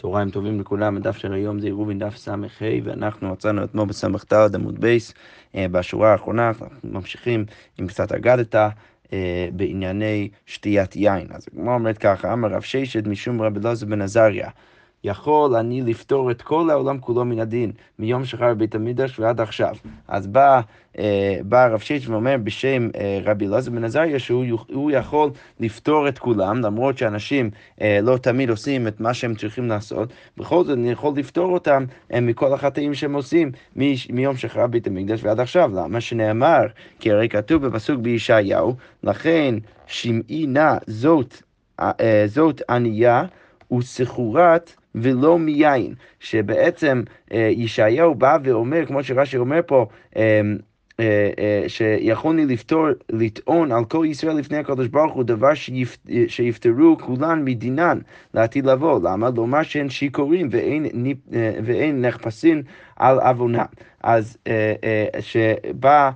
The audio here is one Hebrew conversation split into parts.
צהריים טובים לכולם, הדף של היום זה עירובין דף ס"ה, ואנחנו מצאנו אתמול בס"ד עמוד בייס, אה, בשורה האחרונה, אנחנו ממשיכים עם קצת אגדתא. אה, בענייני שתיית יין. אז גמרא אומרת ככה, אמר רב ששת משום רבי אלעזר בן עזריה. יכול אני לפטור את כל העולם כולו מן הדין, מיום שחרב בית המקדש ועד עכשיו. אז בא, אה, בא הרב ששת ואומר בשם אה, רבי אלעזר בן עזריה שהוא יכול לפתור את כולם, למרות שאנשים אה, לא תמיד עושים את מה שהם צריכים לעשות, בכל זאת אני יכול לפתור אותם אה, מכל החטאים שהם עושים מ- מיום שחרר בית המקדש ועד עכשיו. למה שנאמר? כי הרי כתוב בפסוק בישעיהו, לכן שמעי נא זאת, אה, אה זאת ענייה וסחורת ולא מיין, שבעצם אה, ישעיהו בא ואומר, כמו שרש"י אומר פה, אה, אה, שיכולני לפתור, לטעון על כל ישראל לפני הקדוש ברוך הוא דבר שיפטרו כולן מדינן לעתיד לבוא. למה? לומר שהן שיכורים ואין, ואין נחפשים על עוונם. אז שבא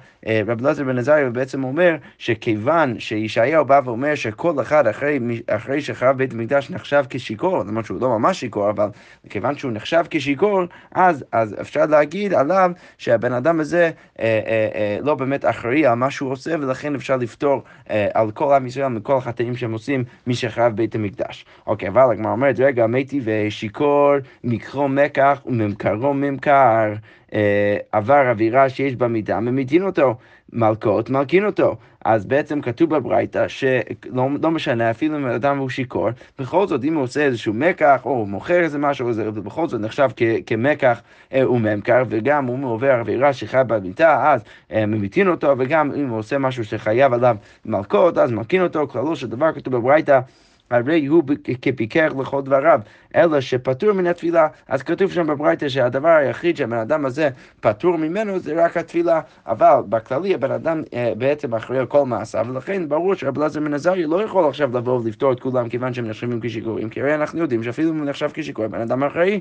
רב אלעזר בן עזריה ובעצם אומר שכיוון שישעיהו בא ואומר שכל אחד אחרי, אחרי שחרב בית המקדש נחשב כשיכור, למרות שהוא לא ממש שיכור, אבל כיוון שהוא נחשב כשיכור, אז, אז אפשר להגיד עליו שהבן אדם הזה אה, אה, אה, לא באמת אחראי על מה שהוא עושה, ולכן אפשר לפתור אה, על כל עם ישראל מכל החטאים שהם עושים משחרב בית המקדש. אוקיי, אבל הגמרא אומרת, רגע, מתי ושיכור, מקרו מקח וממכרו ממכר. אה, עבר אווירה שיש בה מידה, ממיתין אותו. מלכות, מלכין אותו. אז בעצם כתוב בברייתא שלא לא משנה, אפילו אם אדם הוא שיכור, בכל זאת אם הוא עושה איזשהו מקח או מוכר איזה משהו, זה בכל זאת נחשב כמקח אה, וממכר, וגם אם הוא עובר עבירה שחי במיטה, אז אה, ממיתין אותו, וגם אם הוא עושה משהו שחייב עליו מלכות, אז מלכין אותו, כללו של דבר כתוב בברייתא. הרי הוא כפיקח לכל דבריו, אלא שפטור מן התפילה. אז כתוב שם בברייתא שהדבר היחיד שהבן אדם הזה פטור ממנו זה רק התפילה, אבל בכללי הבן אדם אה, בעצם אחראי על כל מעשיו, ולכן ברור שרב בן עזריה לא יכול עכשיו לבוא ולפתור את כולם כיוון שהם נחשבים כשיכורים, כי הרי אנחנו יודעים שאפילו אם הוא נחשב כשיכור, בן אדם אחראי.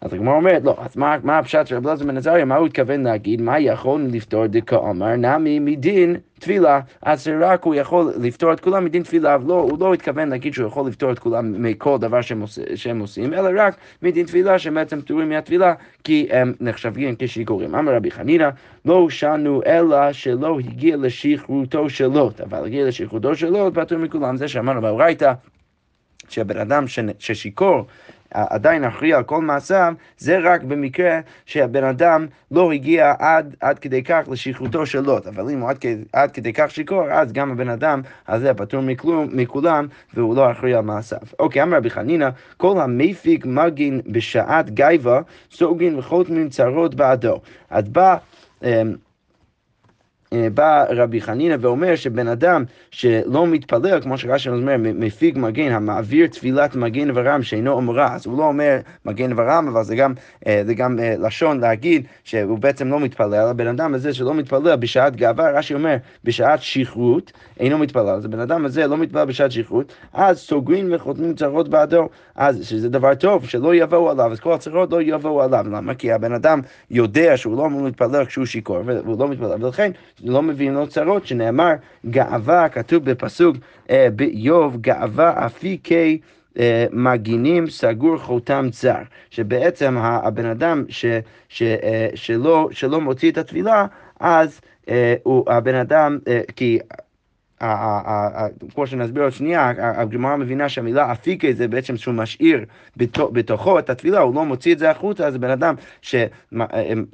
אז הגמרא אומרת, לא, אז מה, מה הפשט של רב אלעזר בן עזריה, מה הוא התכוון להגיד? מה יכול לפתור דכאמר נמי מדין תפילה, אז רק הוא יכול לפתור את כולם מדין תפילה, לא, הוא לא התכוון להגיד שהוא יכול לפתור את כולם מכל דבר שהם, שהם עושים, אלא רק מדין תפילה שהם בעצם פטורים מהתפילה, כי הם נחשבים כשיכורים. אמר רבי חנינא, לא שנו אלא שלא הגיע לשכרותו של לוט, אבל הגיע לשכרותו של לוט, פטור מכולם, זה שאמרנו בברייתא. שהבן אדם ששיכור עדיין אחראי על כל מעשיו, זה רק במקרה שהבן אדם לא הגיע עד, עד כדי כך לשכרותו של לוט. אבל אם הוא עד, עד כדי כך שיכור, אז גם הבן אדם הזה פטור מכלום, מכולם, והוא לא אחראי על מעשיו. אוקיי, אמר רבי חנינא, כל המפיק מגין בשעת גייבה, סוגין וחותמים צרות בעדו. אז בא... אמ, בא רבי חנינא ואומר שבן אדם שלא מתפלל, כמו שרש"י אומר, מפיג מגן, המעביר תפילת מגן ורם שאינו אמורה, אז הוא לא אומר מגן ורם, אבל זה גם, אה, זה גם אה, לשון להגיד שהוא בעצם לא מתפלל, הבן אדם הזה שלא מתפלל בשעת גאווה, רש"י אומר, בשעת שכרות, אינו מתפלל, אז הבן אדם הזה לא מתפלל בשעת שכרות, אז סוגרים וחותמים צרות בעדו, אז שזה דבר טוב, שלא יבואו עליו, אז כל הצרות לא יבואו עליו, למה? כי הבן אדם יודע שהוא לא אמור להתפלל כשהוא שיכור, והוא לא מתפלל, ולכן לא מביאים לו צרות, שנאמר גאווה, כתוב בפסוק אה, באיוב, גאווה אפיקי אה, מגינים סגור חותם צר, שבעצם הבן אדם ש, ש, אה, שלא, שלא מוציא את התפילה, אז הוא, הבן אדם, כי כמו שנסביר עוד שנייה, הגמרא מבינה שהמילה אפיקה זה בעצם שהוא משאיר בתוכו את התפילה, הוא לא מוציא את זה החוצה, אז בן אדם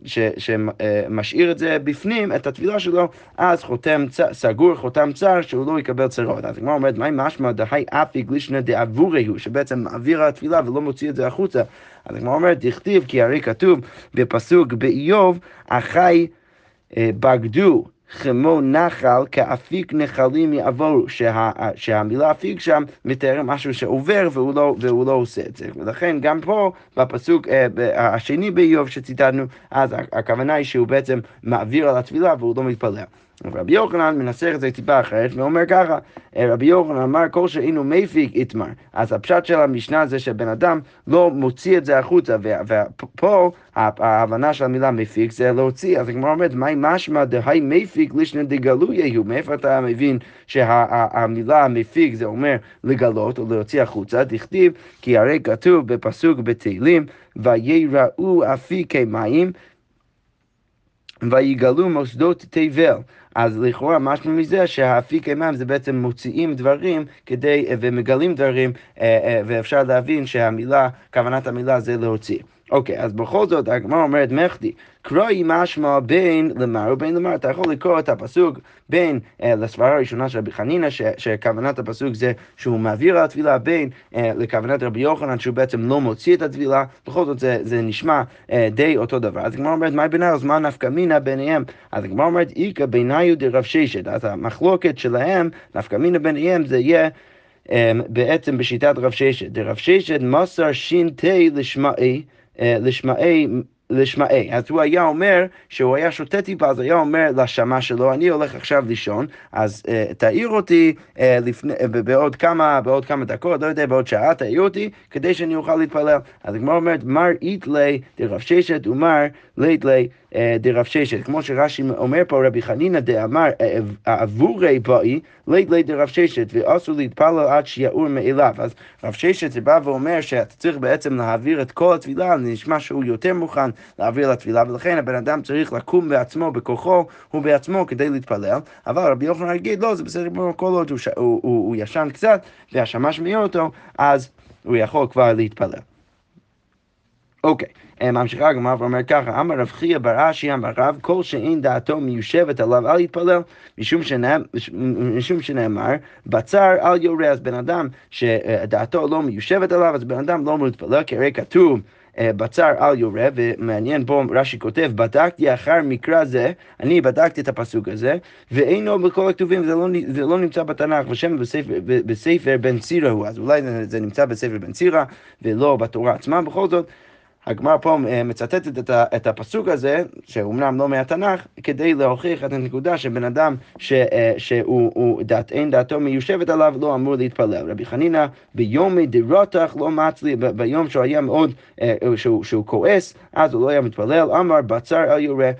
שמשאיר את זה בפנים, את התפילה שלו, אז חותם סגור, חותם צר, שהוא לא יקבל צרות. אז הגמרא אומרת, מה משמע דהי אפיק לישנא דאבורי הוא, שבעצם מעביר התפילה ולא מוציא את זה החוצה. אז הגמרא אומרת, דכתיב, כי הרי כתוב בפסוק באיוב, אחי אה, בגדו כמו נחל כאפיק נחלים יעבורו, שה, שהמילה אפיק שם מתאר משהו שעובר והוא לא, והוא לא עושה את זה. ולכן גם פה, בפסוק אה, השני באיוב שציטטנו, אז הכוונה היא שהוא בעצם מעביר על התפילה והוא לא מתפלל. רבי יוחנן מנסח את זה טיפה אחרת ואומר ככה, רבי יוחנן אמר כל שאינו מפיק איתמר. אז הפשט של המשנה זה שבן אדם לא מוציא את זה החוצה, ופה ההבנה של המילה מפיק זה להוציא, אז הגמרא אומרת, מהי משמע דהי מפיק לישנא יהיו? מאיפה אתה מבין שהמילה מפיק זה אומר לגלות או להוציא החוצה? תכתיב, כי הרי כתוב בפסוק בתהילים, ויראו אפיקי מים ויגלו מוסדות תבל. אז לכאורה משמע מזה שהאפיק מים זה בעצם מוציאים דברים כדי, ומגלים דברים, אה, אה, ואפשר להבין שהמילה, כוונת המילה זה להוציא. אוקיי, אז בכל זאת הגמרא אומרת מחדי, קרואי משמע בין למר ובין למר, אתה יכול לקרוא את הפסוק בין אה, לסברה הראשונה של רבי חנינא, שכוונת הפסוק זה שהוא מעביר על הטבילה, בין אה, לכוונת רבי יוחנן שהוא בעצם לא מוציא את הטבילה, בכל זאת זה, זה נשמע אה, די אותו דבר. אז הגמרא אומרת, מה ביניהם? אז מה נפקא מינה ביניהם? אז הגמרא אומרת, איכא ביניו דרב ששת, אז המחלוקת שלהם, נפקא מינה ביניהם זה יהיה Um, בעצם בשיטת רב ששת. דרב ששת מסר ש"ת לשמעי, לשמעי לשמעי. אז הוא היה אומר, שהוא היה שותה טיפה, אז היה אומר לשמה שלו, אני הולך עכשיו לישון, אז uh, תעיר אותי uh, לפני, uh, בעוד, כמה, בעוד כמה דקות, לא יודע, בעוד שעה, תעיר אותי, כדי שאני אוכל להתפלל. אז הגמרא אומרת, מר איתלי דרב ששת ומר ליתלי דרב ששת. כמו שרש"י אומר פה, רבי חנינא דאמר, עבורי באי, ליתלי דרב ששת, ואסור להתפלל עד שיעור מאליו. אז רב ששת זה בא ואומר שאתה צריך בעצם להעביר את כל התפילה, נשמע שהוא יותר מוכן להעביר לתפילה, ולכן הבן אדם צריך לקום בעצמו, בכוחו, הוא בעצמו, כדי להתפלל. אבל רבי יוחנן יגיד, לא, זה בסדר כל עוד הוא, הוא, הוא, הוא ישן קצת, והשמש מעיר אותו, אז הוא יכול כבר להתפלל. אוקיי, okay. ממשיכה הגמרא ואומרת ככה, אמר רב חייא בר אשי אמר רב, כל שאין דעתו מיושבת עליו אל יתפלל, משום, שנאמר, משום שנאמר, בצר אל יורה, אז בן אדם שדעתו לא מיושבת עליו, אז בן אדם לא אמור להתפלל, כי הרי כתוב אה, בצר על יורה, ומעניין פה רש"י כותב, בדקתי אחר מקרא זה, אני בדקתי את הפסוק הזה, ואינו בכל הכתובים, זה לא, זה לא נמצא בתנ"ך, ושם בספר, בספר בן סירה הוא, אז אולי זה נמצא בספר בן סירה, ולא בתורה עצמה, בכל זאת. הגמרא פה אה, מצטטת את הפסוק הזה, שאומנם לא מהתנ"ך, כדי להוכיח את הנקודה שבן אדם ש, אה, שהוא דעת, אין דעתו מיושבת עליו, לא אמור להתפלל. רבי חנינא ביומי דרותח לא מצלי, ביום שהוא היה מאוד, אה, שהוא, שהוא כועס, אז הוא לא היה מתפלל, אמר בצר אל יורה,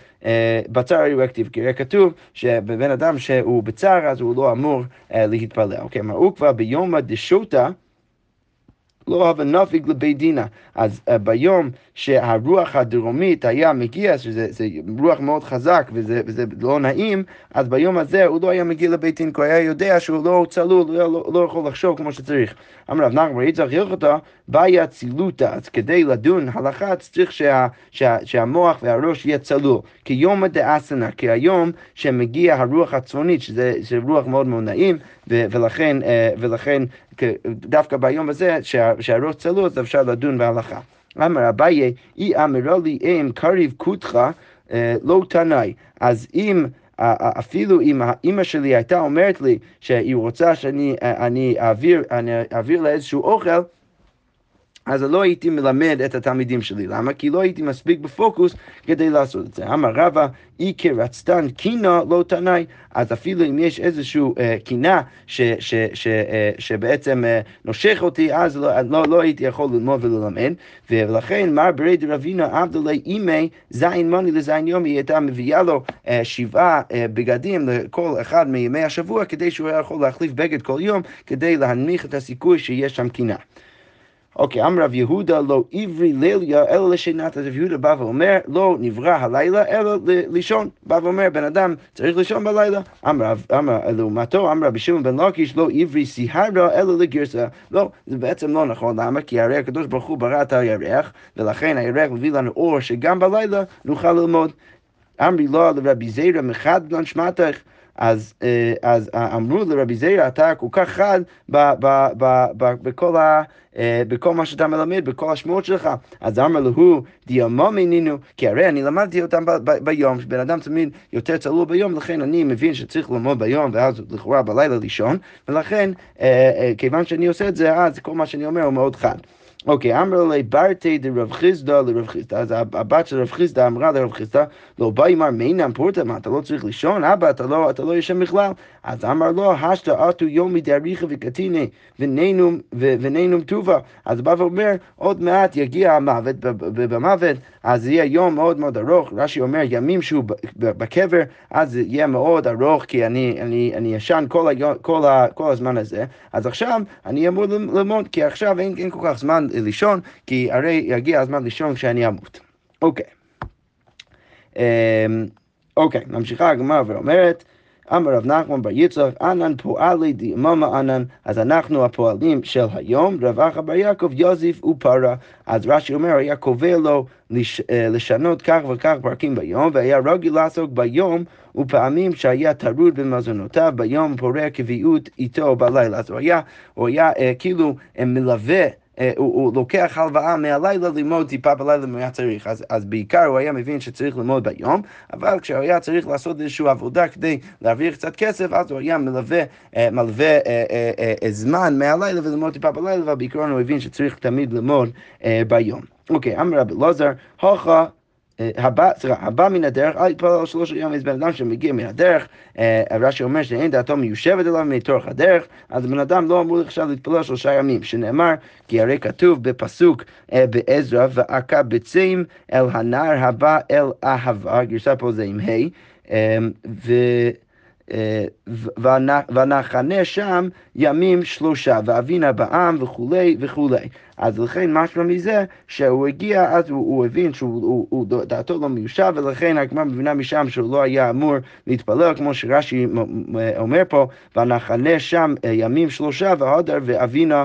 בצר אל יורה כתיב, כי כתוב שבבן אדם שהוא בצר אז הוא לא אמור להתפלל. אוקיי, מראו כבר ביומא דשוטה לא הווה נפיג לבית דינה. אז uh, ביום שהרוח הדרומית היה מגיע, שזה רוח מאוד חזק וזה, וזה לא נעים, אז ביום הזה הוא לא היה מגיע לבית דין, כי הוא היה יודע שהוא לא צלול, הוא לא, לא יכול לחשוב כמו שצריך. אמר רב נחמן יצחק הלכתה, בעיה צילותא, אז כדי לדון הלכה צריך שה, שה, שהמוח והראש יהיה צלול. כי יומא דאסנה, כי היום שמגיע הרוח הצפונית, שזה רוח מאוד מאוד נעים, ו, ולכן, uh, ולכן דווקא ביום הזה שהראש צלול, אז אפשר לדון בהלכה. אמר אביי, אי אמרה לי אם קריב קותך אה, לא תנאי. אז אם... אפילו אם האימא שלי הייתה אומרת לי שהיא רוצה שאני אני אעביר, אני אעביר לה איזשהו אוכל, אז לא הייתי מלמד את התלמידים שלי. למה? כי לא הייתי מספיק בפוקוס כדי לעשות את זה. אמר רבא, אי כרצתן קינה לא תנאי. אז אפילו אם יש איזושהי אה, קינה ש, ש, אה, שבעצם אה, נושך אותי, אז לא, לא, לא הייתי יכול ללמוד וללמד. ולכן מר ברי דרבינה עבדלי אימי זין מוני לזין יומי, היא הייתה מביאה לו אה, שבעה אה, בגדים לכל אחד מימי השבוע, כדי שהוא יכול להחליף בגד כל יום, כדי להנמיך את הסיכוי שיש שם קינה. אוקיי, אמר רב יהודה לא עברי ליליה אלא לשינת, אז רב יהודה בא ואומר לא נברא הלילה אלא לישון. בא ואומר בן אדם צריך לישון בלילה. אמר לעומתו, אמר רבי שמעון בן לוקיש לא עברי סיהרה אלא לגרסה. לא, זה בעצם לא נכון, למה? כי הרי הקדוש ברוך הוא ברא את הירח, ולכן הירח מביא לנו אור שגם בלילה נוכל ללמוד. אמרי לו לרבי זירא מחד בלן שמתך. אז, אה, אז אמרו לרבי זיירה, אתה כל כך חד בכל, ה, אה, בכל מה שאתה מלמד, בכל השמועות שלך. אז אמר לו, דיאמו מינינו, כי הרי אני למדתי אותם ביום, שבן אדם תמיד יותר צלול ביום, לכן אני מבין שצריך ללמוד ביום, ואז לכאורה בלילה לישון, ולכן, אה, כיוון שאני עושה את זה, אז כל מה שאני אומר הוא מאוד חד. אוקיי, אמר לי ברתי דרב חיסדא לרב חיסדא, אז הבת של רב חיסדא אמרה לרב חיסדא, לא בא אמר מינם פורתא, מה אתה לא צריך לישון? אבא, אתה לא, אתה לא ישן בכלל. אז אמר לו, השתא אתו יומי דאריכא וקטיני ונינום טובה. אז הוא בא ואומר, עוד מעט יגיע המוות, ובמוות, אז יהיה יום מאוד מאוד ארוך. רש"י אומר, ימים שהוא בקבר, אז יהיה מאוד ארוך, כי אני, אני, אני ישן כל, היום, כל, כל הזמן הזה. אז עכשיו אני אמור ללמוד, כי עכשיו אין, אין כל כך זמן לישון, כי הרי יגיע הזמן לישון כשאני אמות. אוקיי. אמ, אוקיי, ממשיכה הגמרא ואומרת, אמר רב נחמן בר יצחק, ענן פועלי דיממה ענן, אז אנחנו הפועלים של היום, רב אחא בר יעקב יוזיף ופרה. אז רש"י אומר, היה קובע לו לש, אה, לשנות כך וכך פרקים ביום, והיה רגיל לעסוק ביום, ופעמים שהיה טרוד במזונותיו, ביום פורע קביעות איתו בלילה. אז הוא היה, הוא היה אה, כאילו אה, מלווה הוא, הוא לוקח הלוואה מהלילה ללמוד טיפה בלילה אם הוא היה צריך. אז, אז בעיקר הוא היה מבין שצריך ללמוד ביום, אבל כשהוא היה צריך לעשות איזושהי עבודה כדי להעביר קצת כסף, אז הוא היה מלווה, אה, מלווה אה, אה, אה, אה, זמן מהלילה וללמוד טיפה בלילה, אבל בעיקרון הוא הבין שצריך תמיד ללמוד אה, ביום. אוקיי, אמר רבי אלעזר, הוכה הבא, סליחה, הבא מן הדרך, אל יתפלל על שלושה יום, איזה בן אדם שמגיע מן הדרך, רש"י אומר שאין דעתו מיושבת אליו מתורך הדרך, אז בן אדם לא אמור עכשיו להתפלל שלושה ימים, שנאמר, כי הרי כתוב בפסוק בעזרא, ועקה ביצים אל הנער הבא אל אהבה, גרסה פה זה עם ה', ו... ונחנה שם ימים שלושה, ואבינה בעם וכולי וכולי. אז לכן משמע מזה שהוא הגיע, אז הוא, הוא הבין שדעתו לא מיושב, ולכן הגמרא מבינה משם שהוא לא היה אמור להתפלל, כמו שרש"י אומר פה, ונחנה שם ימים שלושה, והודר ואבינה,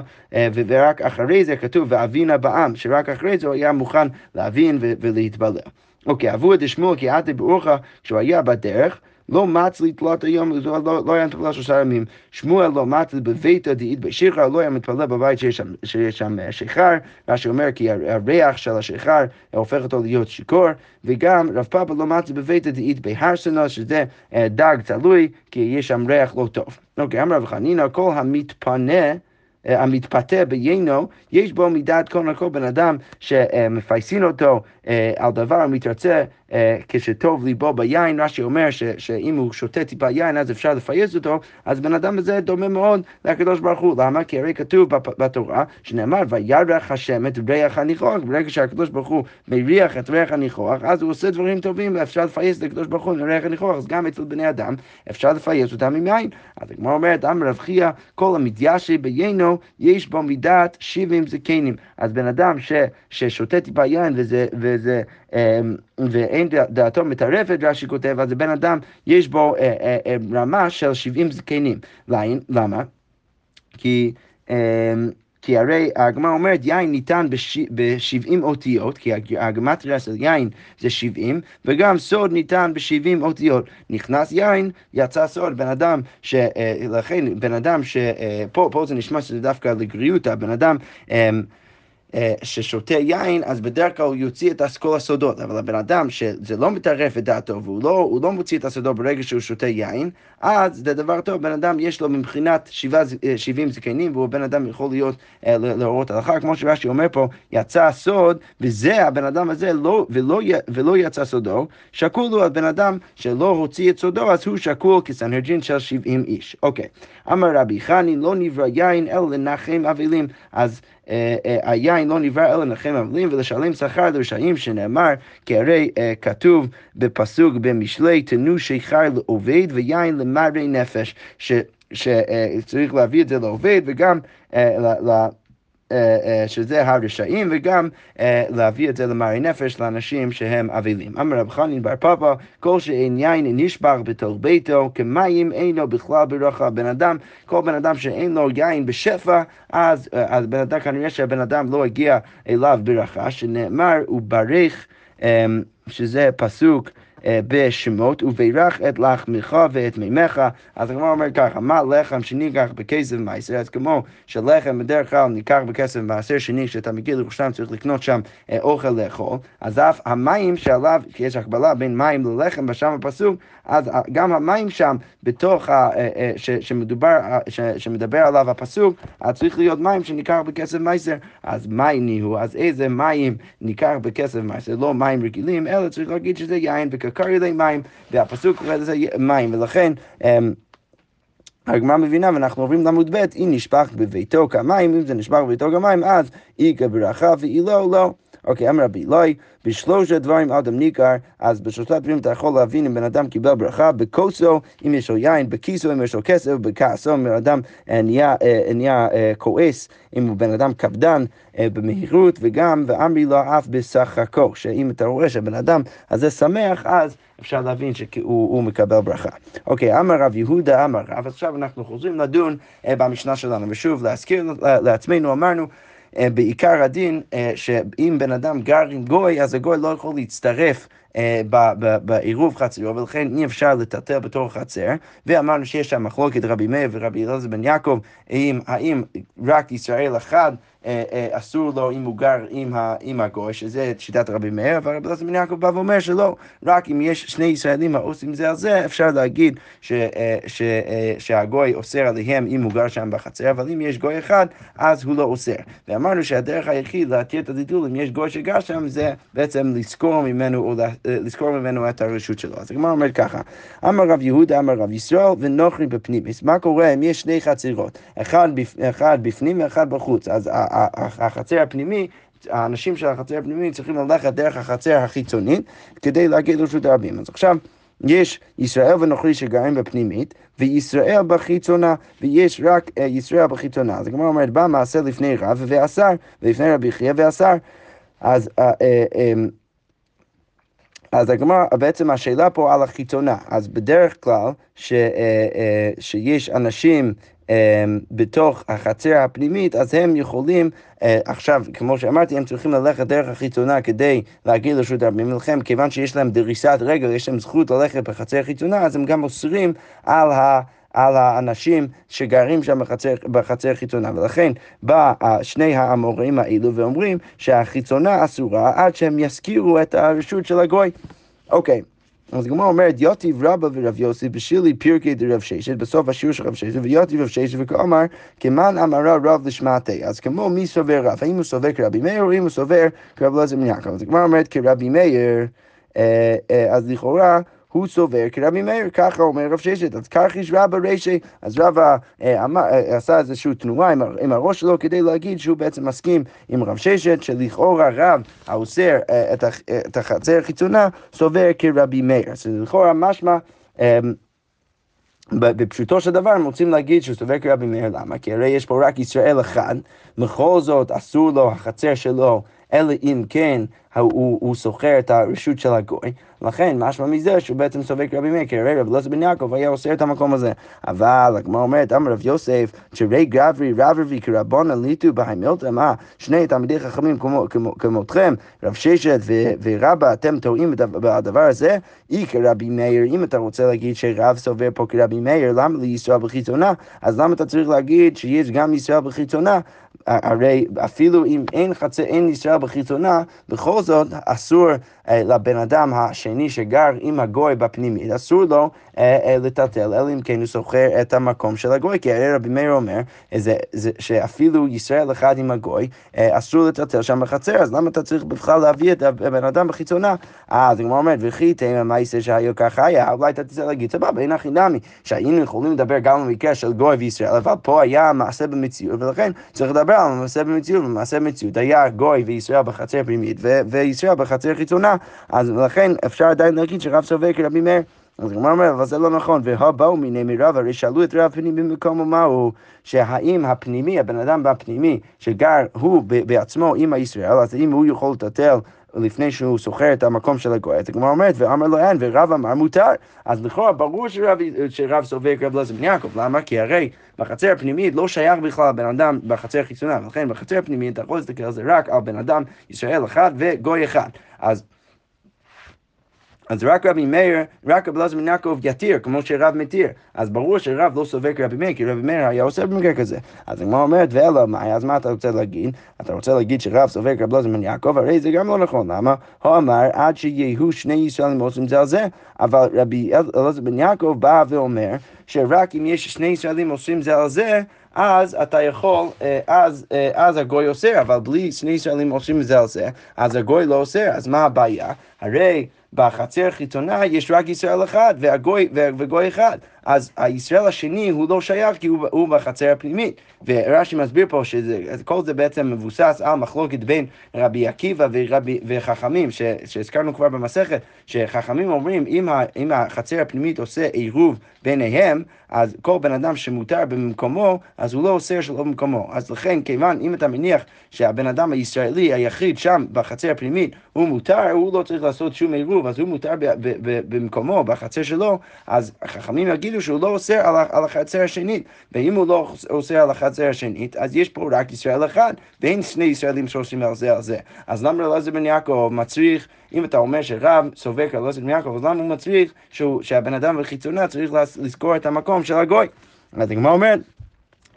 ורק אחרי זה כתוב ואבינה בעם, שרק אחרי זה הוא היה מוכן להבין ולהתפלל. אוקיי, אבו את שמואל כי עתה באורחה, כשהוא היה בדרך, לא מצלי תלת היום, לא, לא, לא היה מתפלל שלושה ימים. שמואל לא מצלי בביתו דאית בשיכר, לא היה מתפלל בבית שיש שם, אה, שיכר, מה שאומר כי הריח של השיכר הופך אותו להיות שיכור, וגם רב פאפה לא מצלי בביתו דאית בהרסנה, שזה אה, דג תלוי, כי יש שם ריח לא טוב. אוקיי, אמר רב חנינא, כל המתפנה אה, המתפתה ביינו, יש בו מידת כל הכל בן אדם שמפייסין אותו אה, על דבר המתרצה אה, כשטוב ליבו ביין, רש"י אומר ש, שאם הוא שותה טיפה יין אז אפשר לפייס אותו, אז בן אדם הזה דומה מאוד לקדוש ברוך הוא. למה? כי הרי כתוב בתורה שנאמר וירח השם את ריח הניחוח, ברגע שהקדוש ברוך הוא מריח את ריח הניחוח, אז הוא עושה דברים טובים ואפשר לפייס לקדוש ברוך הוא עם ריח הניחוח, אז גם אצל בני אדם אפשר לפייס אותם עם יין. אז הגמרא אומרת, אמר רב חייא, כל המתיישי ביינו יש בו מידת שבעים זקנים. אז בן אדם ש, ששותה טיפה יין וזה, וזה, ואין דעתו מטרפת, רש"י כותב, אז בן אדם יש בו אה, אה, אה, רמה של שבעים זקנים. למה? כי... אמ, כי הרי הגמרא אומרת יין ניתן ב-70 אותיות, כי הגמטריה של יין זה 70, וגם סוד ניתן ב-70 אותיות. נכנס יין, יצא סוד. בן אדם, ש... לכן בן אדם ש... פה, זה נשמע שזה דווקא לגריותא, בן אדם... אה, ששותה יין, אז בדרך כלל הוא יוציא את כל הסודות, אבל הבן אדם שזה לא מטרף את דעתו והוא לא, לא מוציא את הסודות ברגע שהוא שותה יין, אז זה דבר טוב, בן אדם יש לו מבחינת שבעה, אה, שבעים זקנים, והוא בן אדם יכול להיות אה, להורות הלכה, כמו שרש"י אומר פה, יצא סוד, וזה הבן אדם הזה לא, ולא, ולא יצא סודו, שקול הוא הבן אדם שלא הוציא את סודו, אז הוא שקול כסנהדרין של שבעים איש. אוקיי, אמר רבי חני, לא נברא יין אלא לנחם אבלים, אז היין לא נברא אלא לנחם אבלים ולשלם שכר לרשעים שנאמר, כי הרי אה, כתוב בפסוק במשלי, תנו שיכר לעובד ויין למרי נפש, שצריך להביא את זה לעובד וגם אה, אה, שזה הרשעים, וגם אה, להביא את זה למרי נפש לאנשים שהם אבלים. אמר רב חנין בר פפא, כל שאין יין נשבח בתוך ביתו, כמים אין לו בכלל ברכה. בן אדם, כל בן אדם שאין לו יין בשפע, אז, אז בן אדם, כנראה שהבן אדם לא הגיע אליו ברכה, שנאמר, הוא ברך, שזה פסוק בשמות, ובירך את לחמך ואת מימיך. אז הגמרא אומרת ככה, מה לחם שניקח בכסף מעשר? אז כמו שלחם בדרך כלל ניקח בכסף מעשר שני, כשאתה מגיע לירושלים צריך לקנות שם אוכל לאכול, אז אף המים שעליו, כי יש הקבלה בין מים ללחם בשם הפסוק, אז גם המים שם, בתוך, ה, ש, שמדובר, ש, שמדבר עליו הפסוק, אז צריך להיות מים שניקח בכסף מעשר. אז מים נהיו, אז איזה מים ניקח בכסף מעשר? לא מים רגילים, אלא צריך להגיד שזה יין וקקר ידי מים, והפסוק קורא לזה מים, ולכן... אמ, הגמרא מבינה, ואנחנו עוברים לעמוד ב', אם נשפך בביתו כמים, אם זה נשפך בביתו כמים, אז איכא ברכה ואילו לא. לא. אוקיי, אמר רבי אלוהי, בשלושה דברים אדם ניכר, אז בשלושה דברים אתה יכול להבין אם בן אדם קיבל ברכה, בכוסו, אם יש לו יין, בכיסו, אם יש לו כסף, בכעסו, אם בן אדם אה, נהיה, אה, אה, כועס, אם הוא בן אדם קפדן במהירות, וגם, ואמרי לו אף בשחקו, שאם אתה רואה שהבן אדם הזה שמח, אז אפשר להבין שהוא מקבל ברכה. אוקיי, אמר רב יהודה, אמר רב, עכשיו אנחנו חוזרים לדון במשנה שלנו, ושוב, להזכיר לעצמנו, אמרנו, בעיקר הדין, אה, שאם בן אדם גר עם גוי, אז הגוי לא יכול להצטרף אה, בעירוב חצרו, ולכן אי אפשר לטלטל בתור חצר, ואמרנו שיש שם מחלוקת רבי מאיר ורבי אלעזר בן יעקב, האם רק ישראל אחד אה, אה, אסור לו אם הוא גר עם, ה, עם הגוי, שזה שיטת רבי מאיר, אבל רבי אלעזר בן יעקב בא ואומר שלא, רק אם יש שני ישראלים העושים זה על זה, אפשר להגיד ש, אה, ש, שהגוי אוסר עליהם אם הוא גר שם בחצר, אבל אם יש גוי אחד, אז הוא לא אוסר. ואמרנו שהדרך היחיד להתיר את הגידול, אם יש גוי שגר שם, זה בעצם לזכור ממנו, או לזכור ממנו את הרשות שלו. אז הגמרא אומרת ככה, אמר רב יהודה, אמר רב ישראל, ונוכרי בפנימיס. מה קורה אם יש שני חצרות, אחד, בפ, אחד בפנים ואחד בחוץ? אז החצר הפנימי, האנשים של החצר הפנימי צריכים ללכת דרך החצר החיצונית כדי להגיע לרשות הרבים. אז עכשיו... יש ישראל ונוכרי שגרים בפנימית, וישראל בחיצונה, ויש רק uh, ישראל בחיצונה. אז הגמרא אומרת, בא מעשה לפני רב ואסר, ולפני רבי חייא ואסר. אז, uh, uh, um, אז הגמרא, בעצם השאלה פה על החיצונה. אז בדרך כלל, ש, שיש אנשים אמ, בתוך החצר הפנימית, אז הם יכולים, אה, עכשיו, כמו שאמרתי, הם צריכים ללכת דרך החיצונה כדי להגיע לרשות הרבים, ולכן כיוון שיש להם דריסת רגל, יש להם זכות ללכת בחצר החיצונה, אז הם גם אוסרים על ה... על האנשים שגרים שם בחצר, בחצר חיצונה, ולכן בא שני האמוראים האלו ואומרים שהחיצונה אסורה עד שהם יזכירו את הרשות של הגוי. אוקיי. Okay. אז הגמרא אומרת, יוטיב רבא ורב יוסי בשילי פירקי דרב ששת, בסוף השיעור של רב ששת, ויוטיב רב ששת וכאמר, כמן אמרה רב לשמעתי. אז כמו מי סובר רב, האם הוא סובר כרבי מאיר או אם הוא סובר כרב אלעזר יעקב. אז הגמרא אומרת כרבי מאיר, אה, אה, אז לכאורה הוא סובר כרבי מאיר, ככה אומר רב ששת, אז כך יש רבא רישי, אז רבא אה, אה, עשה איזושהי תנועה עם, עם הראש שלו כדי להגיד שהוא בעצם מסכים עם רב ששת, שלכאורה רב האוסר אה, את, את החצר החיצונה סובר כרבי מאיר. אז לכאורה משמע אה, בפשוטו של דבר הם רוצים להגיד שהוא סובר כרבי מאיר, למה? כי הרי יש פה רק ישראל אחד, בכל זאת אסור לו, החצר שלו, אלא אם כן הוא, הוא שוכר את הרשות של הגוי, לכן משמע מזה שהוא בעצם סובק רבי מאיר, כי הרי רבי אלעזר בן יעקב היה עושה את המקום הזה. אבל הגמרא אומרת, אמר רב יוסף, שרי גברי רב רבי כרבון עליתו בהימילתא, מה, שני תלמידי חכמים כמותכם, רב ששת ורבא, אתם טועים בדבר הזה? אי כרבי מאיר, אם אתה רוצה להגיד שרב סובר פה כרבי מאיר, למה לישראל בחיצונה? אז למה אתה צריך להגיד שיש גם ישראל בחיצונה? הרי אפילו אם אין חצר, אין ישראל בחיצונה, בכל זאת אסור אה, לבן אדם השני שגר עם הגוי בפנימית, אסור לו אה, אה, לטלטל, אלא אם כן הוא שוכר את המקום של הגוי, כי הרי רבי מאיר אומר זה, זה, שאפילו ישראל אחד עם הגוי, אסור לטלטל שם בחצר, אז למה אתה צריך בכלל להביא את הבן אדם בחיצונה? אז הגמרא אומרת, וכי תימא מייסר שהיה ככה היה, אולי אתה תצא להגיד, סבבה, אין הכי נמי, שהיינו יכולים לדבר גם במקרה של גוי וישראל, אבל פה היה מעשה במציאות, ולכן צריך לדבר על מעשה במציאות, ומעשה במציאות היה גוי וישראל בחצר פנימית, וישראל בחצר חיצונה, אז לכן אפשר עדיין להגיד שרב סובר כרבי מאיר. אז הגמרא אומר, אבל זה לא נכון, והבאו מיני מרב, הרי שאלו את רב פנימי במקום ומהו, שהאם הפנימי, הבן אדם בפנימי, שגר הוא בעצמו עם הישראל, אז אם הוא יכול לטטל לפני שהוא שוכר את המקום של הגוי, אז הגמרא אומרת, ואמר לו אין, ורב אמר מותר. אז לכאורה ברור שרב, שרב סובר כרב אלעזר בן יעקב, למה? כי הרי בחצר הפנימית לא שייך בכלל בן אדם בחצר החיצונה, ולכן בחצר הפנימית אתה יכול להסתכל על זה רק על בן אדם ישראל אחד וגוי אחד. אז אז רק רבי מאיר, רק רבי אלעזר בן יעקב יתיר, כמו שרב מתיר. אז ברור שרב לא סובר כרבי מאיר, כי רבי מאיר היה עושה במקרה כזה. אז הגמרא אומרת, ואלא מאי, אז מה אתה רוצה להגיד? אתה רוצה להגיד שרב סובר כרבי אלעזר בן יעקב, הרי זה גם לא נכון. למה? הוא אמר, עד שיהיו שני ישראלים עושים זה על זה, אבל רבי אלעזר בן יעקב בא ואומר, שרק אם יש שני ישראלים עושים זה על זה, אז אתה יכול, אה, אז, אה, אז הגוי אוסר, אבל בלי שני ישראלים עושים זה על זה, אז הגוי לא אוסר, אז מה הבעיה? הרי בחצר החיצונה יש רק ישראל אחד והגוי, וגוי אחד. אז הישראל השני הוא לא שייך כי הוא, הוא בחצר הפנימית. ורש"י מסביר פה שכל זה בעצם מבוסס על מחלוקת בין רבי עקיבא ורבי, וחכמים, ש, שהזכרנו כבר במסכת, שחכמים אומרים אם, ה, אם החצר הפנימית עושה עירוב ביניהם, אז כל בן אדם שמותר במקומו, אז הוא לא אוסר שלא במקומו. אז לכן, כיוון, אם אתה מניח שהבן אדם הישראלי היחיד שם בחצר הפנימית הוא מותר, הוא לא צריך לעשות שום עירוב, אז הוא מותר במקומו, בחצר שלו, אז החכמים יגידו שהוא לא אוסר על, על החצר השנית. ואם הוא לא אוסר על החצר השנית, אז יש פה רק ישראל אחד, ואין שני ישראלים שעושים על זה על זה. אז למה אלעזר בן יעקב מצריך, אם אתה אומר שרב סובק על אלעזר בן יעקב, אז למה הוא מצריך שהבן אדם בחיצונה צריך לזכור את המקום של הגוי? אז הגמרא אומרת,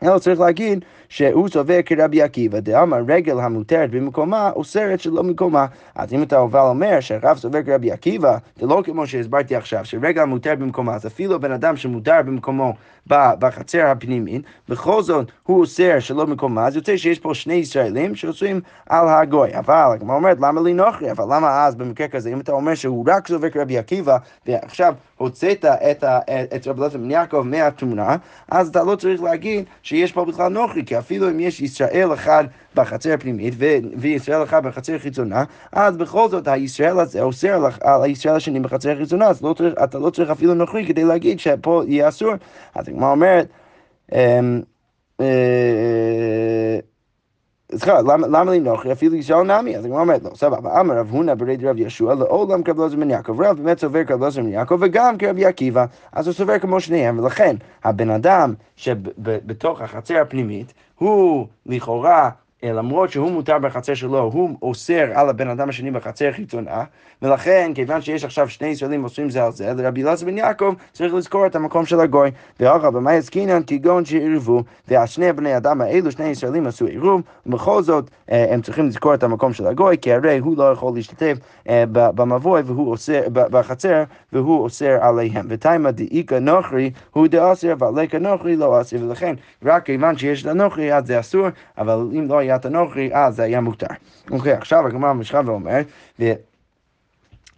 אלא צריך להגיד שהוא סובר כרבי עקיבא, דאמר רגל המותרת במקומה אוסרת שלא במקומה. אז אם אתה אבל אומר שהרב סובר כרבי עקיבא, זה לא כמו שהסברתי עכשיו, שרגל המותרת במקומה, אז אפילו בן אדם שמותר במקומו בחצר הפנימית, בכל זאת הוא אוסר שלא במקומה, אז יוצא שיש פה שני ישראלים שאוסרים על הגוי. אבל הגמרא אומרת, למה לי נוכרי? אבל למה אז במקרה כזה, אם אתה אומר שהוא רק סובר כרבי עקיבא, ועכשיו הוצאת את, את רבי אלעזר בן יעקב מהתמונה, אז אתה לא צריך להגיד שיש פה בכלל נוכרי, כי אפילו אם יש ישראל אחד בחצר הפנימית וישראל אחד בחצר חיצונה, אז בכל זאת הישראל הזה אוסר על הישראל השני בחצר החיצונה, אז לא צריך, אתה לא צריך אפילו נוכרי כדי להגיד שפה יהיה אסור. אז הגמרא אומרת, אמ, אה, סליחה, למה לי נוכרי? אפילו ישראל נמי. אז הגמרא אומרת, לא, סבבה. אמר רב הונא ברד רב ישוע, לעולם כרב לוזר בן יעקב. רב באמת סובר כרב לוזר בן יעקב וגם כרב עקיבא. אז הוא סובר כמו שניהם, ולכן הבן אדם שבתוך החצר הפנימית, הוא לכאורה למרות שהוא מותר בחצר שלו, הוא אוסר על הבן אדם השני בחצר חיצונה, ולכן, כיוון שיש עכשיו שני ישראלים עושים זה על זה, לרבי אלעזר בן יעקב צריך לזכור את המקום של הגוי. ואגב, במה יזקינן כגון שעירבו, והשני בני אדם האלו, שני ישראלים עשו עירוב, ובכל זאת אה, הם צריכים לזכור את המקום של הגוי, כי הרי הוא לא יכול להשתתף אה, במבוי והוא אוסר, בחצר, והוא אוסר עליהם. ותימא דאיכא נוכרי הוא דאסר, ועליקא נוכרי לא אסר, ולכן, רק כיוון שיש לנוכרי אז זה אסור, אבל אם לא היה היה תנוכרי, אז זה היה מותר. אוקיי, עכשיו הגמרא ממשיכה ואומרת,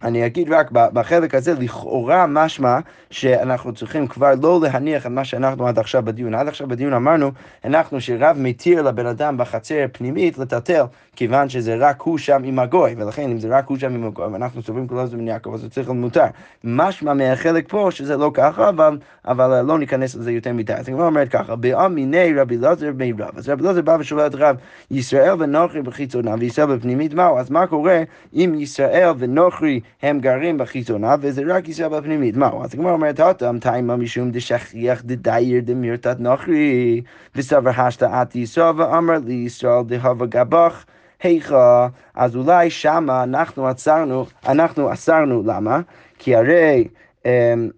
אני אגיד רק בחלק הזה, לכאורה משמע שאנחנו צריכים כבר לא להניח את מה שאנחנו עד עכשיו בדיון. עד עכשיו בדיון אמרנו, אנחנו שרב מתיר לבן אדם בחצר פנימית לטלטל, כיוון שזה רק הוא שם עם הגוי, ולכן אם זה רק הוא שם עם הגוי, ואנחנו סוברים כל הזמן יעקב, אז זה צריך להיות מותר. משמע מהחלק פה שזה לא ככה, אבל, אבל לא ניכנס לזה יותר מדי. אז הגמרא אומרת ככה, באמיני רבי אלעזר בני רב. אז רבי אלעזר בא ושואל את רב, ישראל ונוכרי בחיצונה וישראל בפנימית, מהו? אז מה קורה אם ישראל ונוכרי הם גרים בחיצונה, וזה רק ישראל בפנימית. מהו? אז הגמרא אומרת, הטם תימא משום דשכיח דדייר דמירתת נוכרי, וסבר השתאת ישראל, ואמר לי ישראל דהבה גבך. היכא, אז אולי שמה אנחנו עצרנו, אנחנו אסרנו, למה? כי הרי... אמ,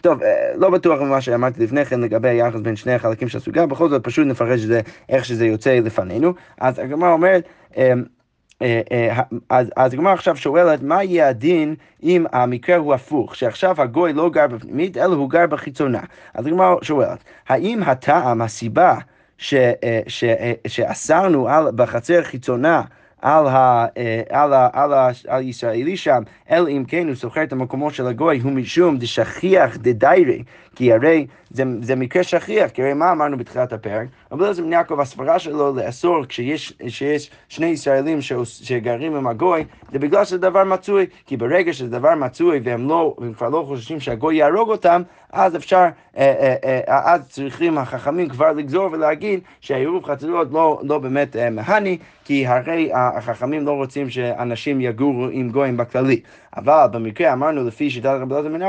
טוב, אה, לא בטוח ממה שאמרתי לפני כן לגבי היחס בין שני החלקים של הסוגיה, בכל זאת פשוט נפרש את זה איך שזה יוצא לפנינו. אז הגמרא אומרת, אמ, אז הגמרא עכשיו שואלת, מה יהיה הדין אם המקרה הוא הפוך, שעכשיו הגוי לא גר בפנימית, אלא הוא גר בחיצונה? אז הגמרא שואלת, האם הטעם, הסיבה אה, שאסרנו בחצר חיצונה על, ה, על, ה, על, ה, על הישראלי שם, אלא אם כן הוא שוכר את המקומו של הגוי, הוא משום דשכיח דדיירי, כי הרי זה, זה מקרה שכיח, כי הרי מה אמרנו בתחילת הפרק? אבל אלעזר בן יעקב, הסברה שלו לאסור כשיש שיש שני ישראלים ש, שגרים עם הגוי, זה בגלל שזה דבר מצוי, כי ברגע שזה דבר מצוי והם, לא, והם כבר לא חוששים שהגוי יהרוג אותם, אז אפשר, אה, אה, אה, אז צריכים החכמים כבר לגזור ולהגיד שהעירוב חצרות לא, לא באמת מהני, כי הרי החכמים לא רוצים שאנשים יגורו עם גויים בכללי. אבל במקרה אמרנו לפי שיטת רבי אלעזר בן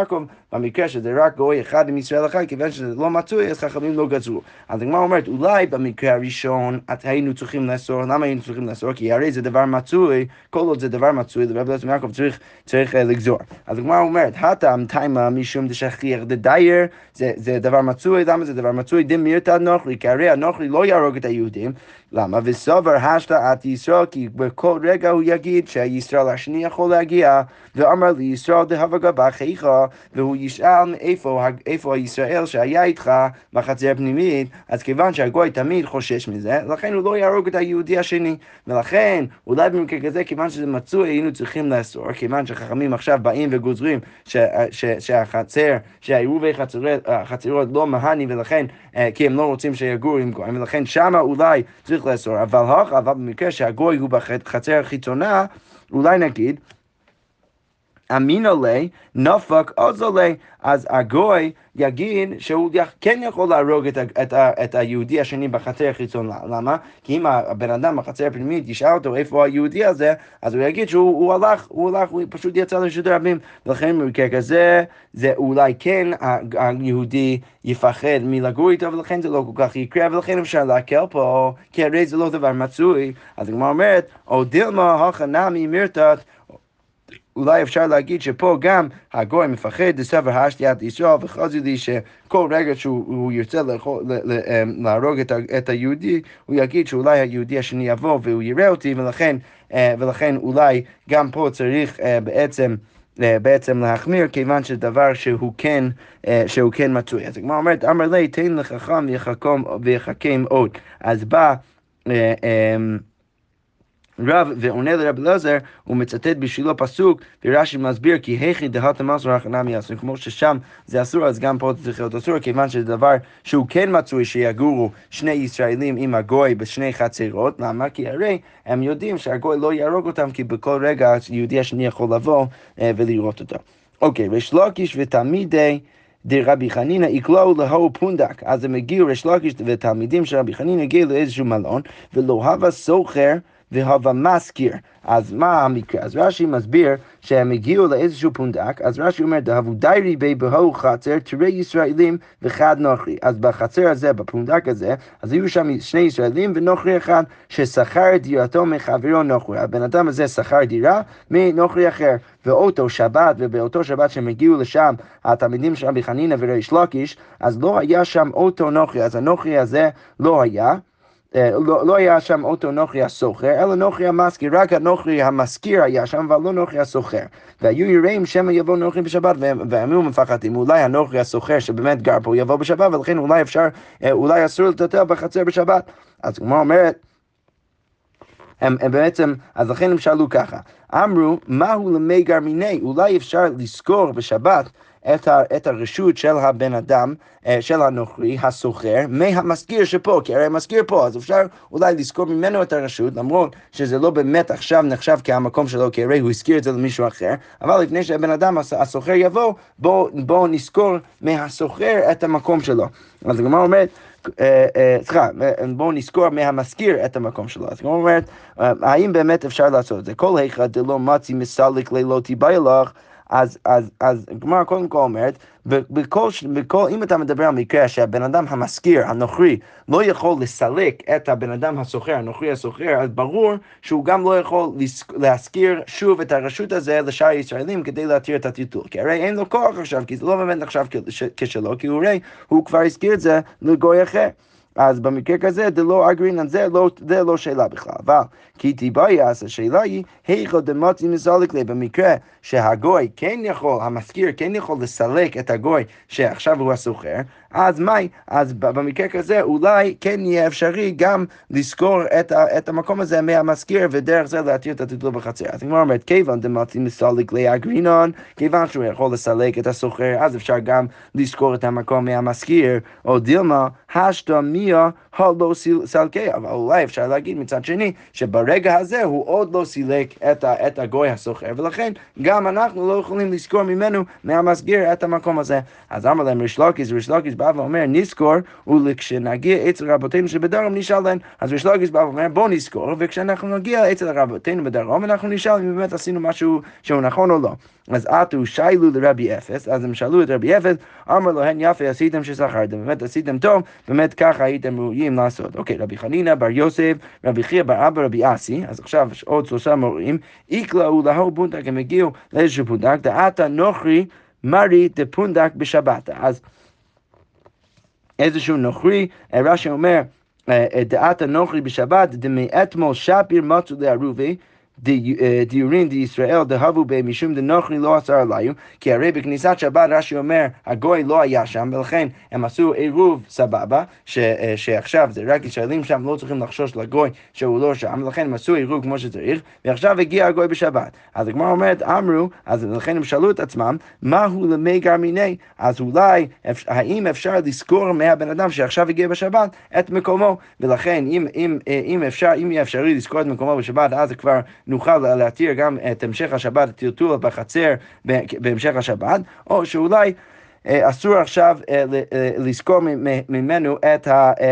במקרה שזה רק גוי אחד עם ישראל אחד, כיוון שזה לא מצוי, אז חכמים לא גזרו. אז הגמרא אומרת, אולי במקרה הראשון היינו צריכים לאסור, למה היינו צריכים לאסור? כי הרי זה דבר מצוי, כל עוד זה דבר מצוי, לרב אלעזר יעקב צריך, צריך uh, לגזור. אז הגמרא אומרת, הטעם תימה משום דשכיח דדייר, זה, זה דבר מצוי, למה זה דבר מצוי? דמירתא נוכרי, כי הרי הנוכרי לא יהרוג את היהודים, למה? וסובר השתאת ישראל, כי בכל רגע הוא יגיד שהישראל השני יכול להגיע, ואמר לי ישראל דהבה גבך איכה, והוא ישאל מאיפה איפה הישראל שהיה איתך בחצר פנימית, אז כיוון שהגוי תמיד חושש מזה, לכן הוא לא יהרוג את היהודי השני. ולכן, אולי במקרה כזה, כיוון שזה מצוי, היינו צריכים לאסור, כיוון שחכמים עכשיו באים וגוזרים ש, ש, שהחצר, שהעירובי החצרות לא מהני, ולכן, אה, כי הם לא רוצים שיגורו עם גויים, ולכן שמה אולי צריך לאסור, אבל אבל במקרה שהגוי הוא בחצר החיצונה, אולי נגיד, אמינא לי, נפק עוזו לי, אז הגוי יגיד שהוא כן יכול להרוג את, את, את היהודי השני בחצר החיצון. למה? כי אם הבן אדם בחצר הפנימית ישאל אותו איפה היהודי הזה, אז הוא יגיד שהוא הוא הלך, הוא הלך, הוא פשוט יצא לרשות הרבים. ולכן במקרה כזה, זה אולי כן היהודי יפחד מלגור איתו, ולכן זה לא כל כך יקרה, ולכן אפשר להקל פה, כי הרי זה לא דבר מצוי. אז הגמרא אומרת, או דילמה הכנמי מירתת אולי אפשר להגיד שפה גם הגוי מפחד לסבר השתיית ישראל וחזי לי שכל רגע שהוא ירצה אמ, להרוג את היהודי, הוא יגיד שאולי היהודי השני יבוא והוא יראה אותי ולכן, אה, ולכן אולי גם פה צריך אה, בעצם אה, בעצם להחמיר, כיוון שזה דבר שהוא כן, שהוא כן מצוי. אז הגמרא אומרת, אמר לי, תן לחכם ויחכם עוד. אז בא... רב ועונה לרב אלעזר, הוא מצטט בשבילו פסוק, ורש"י מסביר כי היכי דהת המסור הכנה אסור, כמו ששם זה אסור, אז גם פה צריך להיות אסור, כיוון שזה דבר שהוא כן מצוי שיגורו שני ישראלים עם הגוי בשני חצרות, למה? כי הרי הם יודעים שהגוי לא יהרוג אותם, כי בכל רגע יהודי השני יכול לבוא אה, ולראות אותו. אוקיי, ריש לקיש ותלמידי דרבי חנינא יקלעו להו פונדק. אז הם הגיעו, ריש לקיש ותלמידים של רבי חנינא הגיעו לאיזשהו מלון, ולא הווה סוחר והווה מזכיר. אז מה המקרה? אז רש"י מסביר שהם הגיעו לאיזשהו פונדק, אז רש"י אומר, דהבו דיירי בי בהו חצר, תראי ישראלים וחד נוכרי. אז בחצר הזה, בפונדק הזה, אז היו שם שני ישראלים ונוכרי אחד, ששכר את דירתו מחברו נוכרי. הבן אדם הזה שכר דירה מנוכרי אחר. ואותו שבת, ובאותו שבת שהם הגיעו לשם, התלמידים של רבי חנינא וריש לקיש, אז לא היה שם אותו נוכרי, אז הנוכרי הזה לא היה. אה, לא, לא היה שם אותו נוכרי הסוחר, אלא נוכרי המזכיר, רק הנוכרי המזכיר היה שם, אבל לא נוכרי הסוחר. והיו יראים שמא יבוא נוכרי בשבת, והם היו מפחדים, אולי הנוכרי הסוחר שבאמת גר פה יבוא בשבת, ולכן אולי אפשר, אה, אולי אסור לטטל בחצר בשבת. אז כמו אומרת, הם, הם בעצם, אז לכן הם שאלו ככה, אמרו, מהו למי גרמיני? אולי אפשר לזכור בשבת את, ה, את הרשות של הבן אדם, אה, של הנוכרי, הסוחר, מהמשכיר שפה, כי הרי המשכיר פה, אז אפשר אולי לזכור ממנו את הרשות, למרות שזה לא באמת עכשיו נחשב כהמקום שלו, כי הרי הוא הזכיר את זה למישהו אחר, אבל לפני שהבן אדם, הסוחר יבוא, בואו בוא נזכור מהסוחר את המקום שלו. אז הגמרא אומרת, אה, אה, סליחה, בואו נזכור מהמשכיר את המקום שלו. אז כמו אומרת, האם באמת אפשר לעשות את זה? כל היכא דלא מצי מסליק לילות תיבאי אז, אז, אז גמר קודם כל אומרת, בכל, בכל, אם אתה מדבר על מקרה שהבן אדם המשכיר, הנוכרי, לא יכול לסלק את הבן אדם הסוחר, הנוכרי הסוחר, אז ברור שהוא גם לא יכול להשכיר שוב את הרשות הזה לשאר הישראלים כדי להתיר את הטיטול. כי הרי אין לו כוח עכשיו, כי זה לא באמת נחשב כשלו, כי הוא הרי, הוא כבר הזכיר את זה לגוי אחר. אז במקרה כזה, דלא אגרין על זה, לא, זה לא שאלה בכלל. אבל כי תיבאי, אז השאלה היא, היכו דמוצי מסלק לי, במקרה שהגוי כן יכול, המשכיר כן יכול לסלק את הגוי שעכשיו הוא הסוחר, אז מהי? אז במקרה כזה אולי כן יהיה אפשרי גם לזכור את, ה, את המקום הזה מהמשכיר, ודרך זה להתיר את הטיטול בחצר. אז אני אומרת, כיוון דמוצי מסלק לי אגרינון, כיוון שהוא יכול לסלק את הסוחר, אז אפשר גם לזכור את המקום מהמשכיר, או דילמה, השתא Yeah. הלא סלקי, אבל אולי אפשר להגיד מצד שני, שברגע הזה הוא עוד לא סילק את, ה, את הגוי הסוחר, ולכן גם אנחנו לא יכולים לזכור ממנו מהמסגיר את המקום הזה. אז אמר להם ריש לוקיס, ריש לוקיס בא ואומר, נזכור, וכשנגיע אצל רבותינו שבדרום נשאל להם, אז ריש לוקיס בא ואומר, בוא נזכור, וכשאנחנו נגיע אצל רבותינו בדרום, אנחנו נשאל אם באמת עשינו משהו שהוא נכון או לא. אז עטו שיילו לרבי אפס, אז הם שאלו את רבי אפס, אמר לו, הן יפה עשיתם ששכרתם, באמת עשיתם טוב, באמת ככה הייתם ראויים לעשות. אוקיי, רבי חנינא בר יוסף, רבי חייא בר אבא, רבי אסי, אז עכשיו עוד שלושה מורים, איקלעו להו פונדק, הם הגיעו לאיזשהו פונדק, דעתה נוכרי מרי דפונדק בשבת. אז איזשהו נוכרי, רש"י אומר, דעת הנוכרי בשבת, דמאתמול שפיר מצו לערובי, דיורין דישראל דהבו בי משום דנוכרי לא אסר עליו, כי הרי בכניסת שבת רש"י אומר, הגוי לא היה שם, ולכן הם עשו עירוב סבבה, שעכשיו זה רק ישראלים שם, לא צריכים לחשוש לגוי שהוא לא שם, ולכן הם עשו עירוב כמו שצריך, ועכשיו הגיע הגוי בשבת. אז הגמרא אומרת, אמרו, אז לכן הם שאלו את עצמם, מהו למי גרמיני? אז אולי, האם אפשר לזכור מהבן אדם שעכשיו הגיע בשבת את מקומו, ולכן אם, אם, אם אפשר, אם יהיה אפשרי לזכור את מקומו בשבת, אז זה כבר נוכל להתיר גם את המשך השבת, טלטול בחצר בהמשך השבת, או שאולי אסור עכשיו אה, אה, לזכור ממנו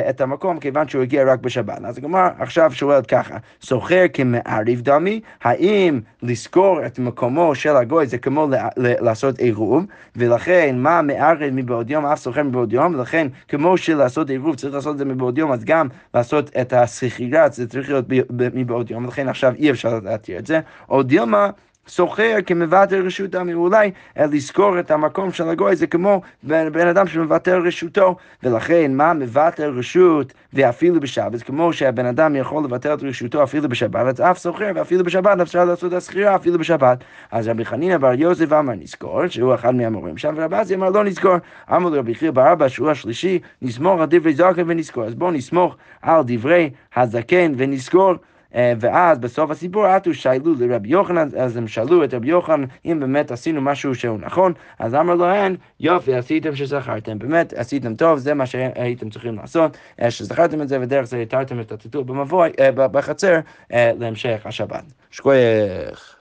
את המקום כיוון שהוא הגיע רק בשבת. אז הגמרא עכשיו שואלת ככה, סוחר כמעריב דמי, האם לזכור את מקומו של הגוי זה כמו לעשות עירוב, ולכן מה מערב מבעוד יום, אף סוחר מבעוד יום, ולכן כמו שלעשות עירוב צריך לעשות את זה מבעוד יום, אז גם לעשות את הסחירה זה צריך להיות מבעוד יום, ולכן עכשיו אי אפשר להתיר את זה. או דילמה סוחר כמוותר רשות עמי, אולי לזכור את המקום של הגוי זה כמו בן אדם שמוותר רשותו, ולכן מה מוותר רשות ואפילו בשבת, כמו שהבן אדם יכול לוותר את רשותו אפילו בשבת, אז אף סוחר ואפילו בשבת אפשר לעשות את הסחירה אפילו בשבת. אז רבי חנינא בר יוסף אמר נזכור, שהוא אחד מהמורים שם, ורבי אזי אמר לא נזכור. אמר לרבי חייא בר אבא, שהוא השלישי, נסמוך על דברי זקן ונזכור. אז בואו נסמוך על דברי הזקן ונזכור. אה, ואז בסוף הסיפור עטו שאלו לרבי יוחנן, אז הם שאלו את רבי יוחנן אם באמת עשינו משהו שהוא נכון, אז אמר להם, יופי, עשיתם שזכרתם, באמת עשיתם טוב, זה מה שהייתם צריכים לעשות, אה, שזכרתם את זה ודרך זה התרתם את הטיטול במבוי, אה, בחצר להמשך השבת. שכוייך.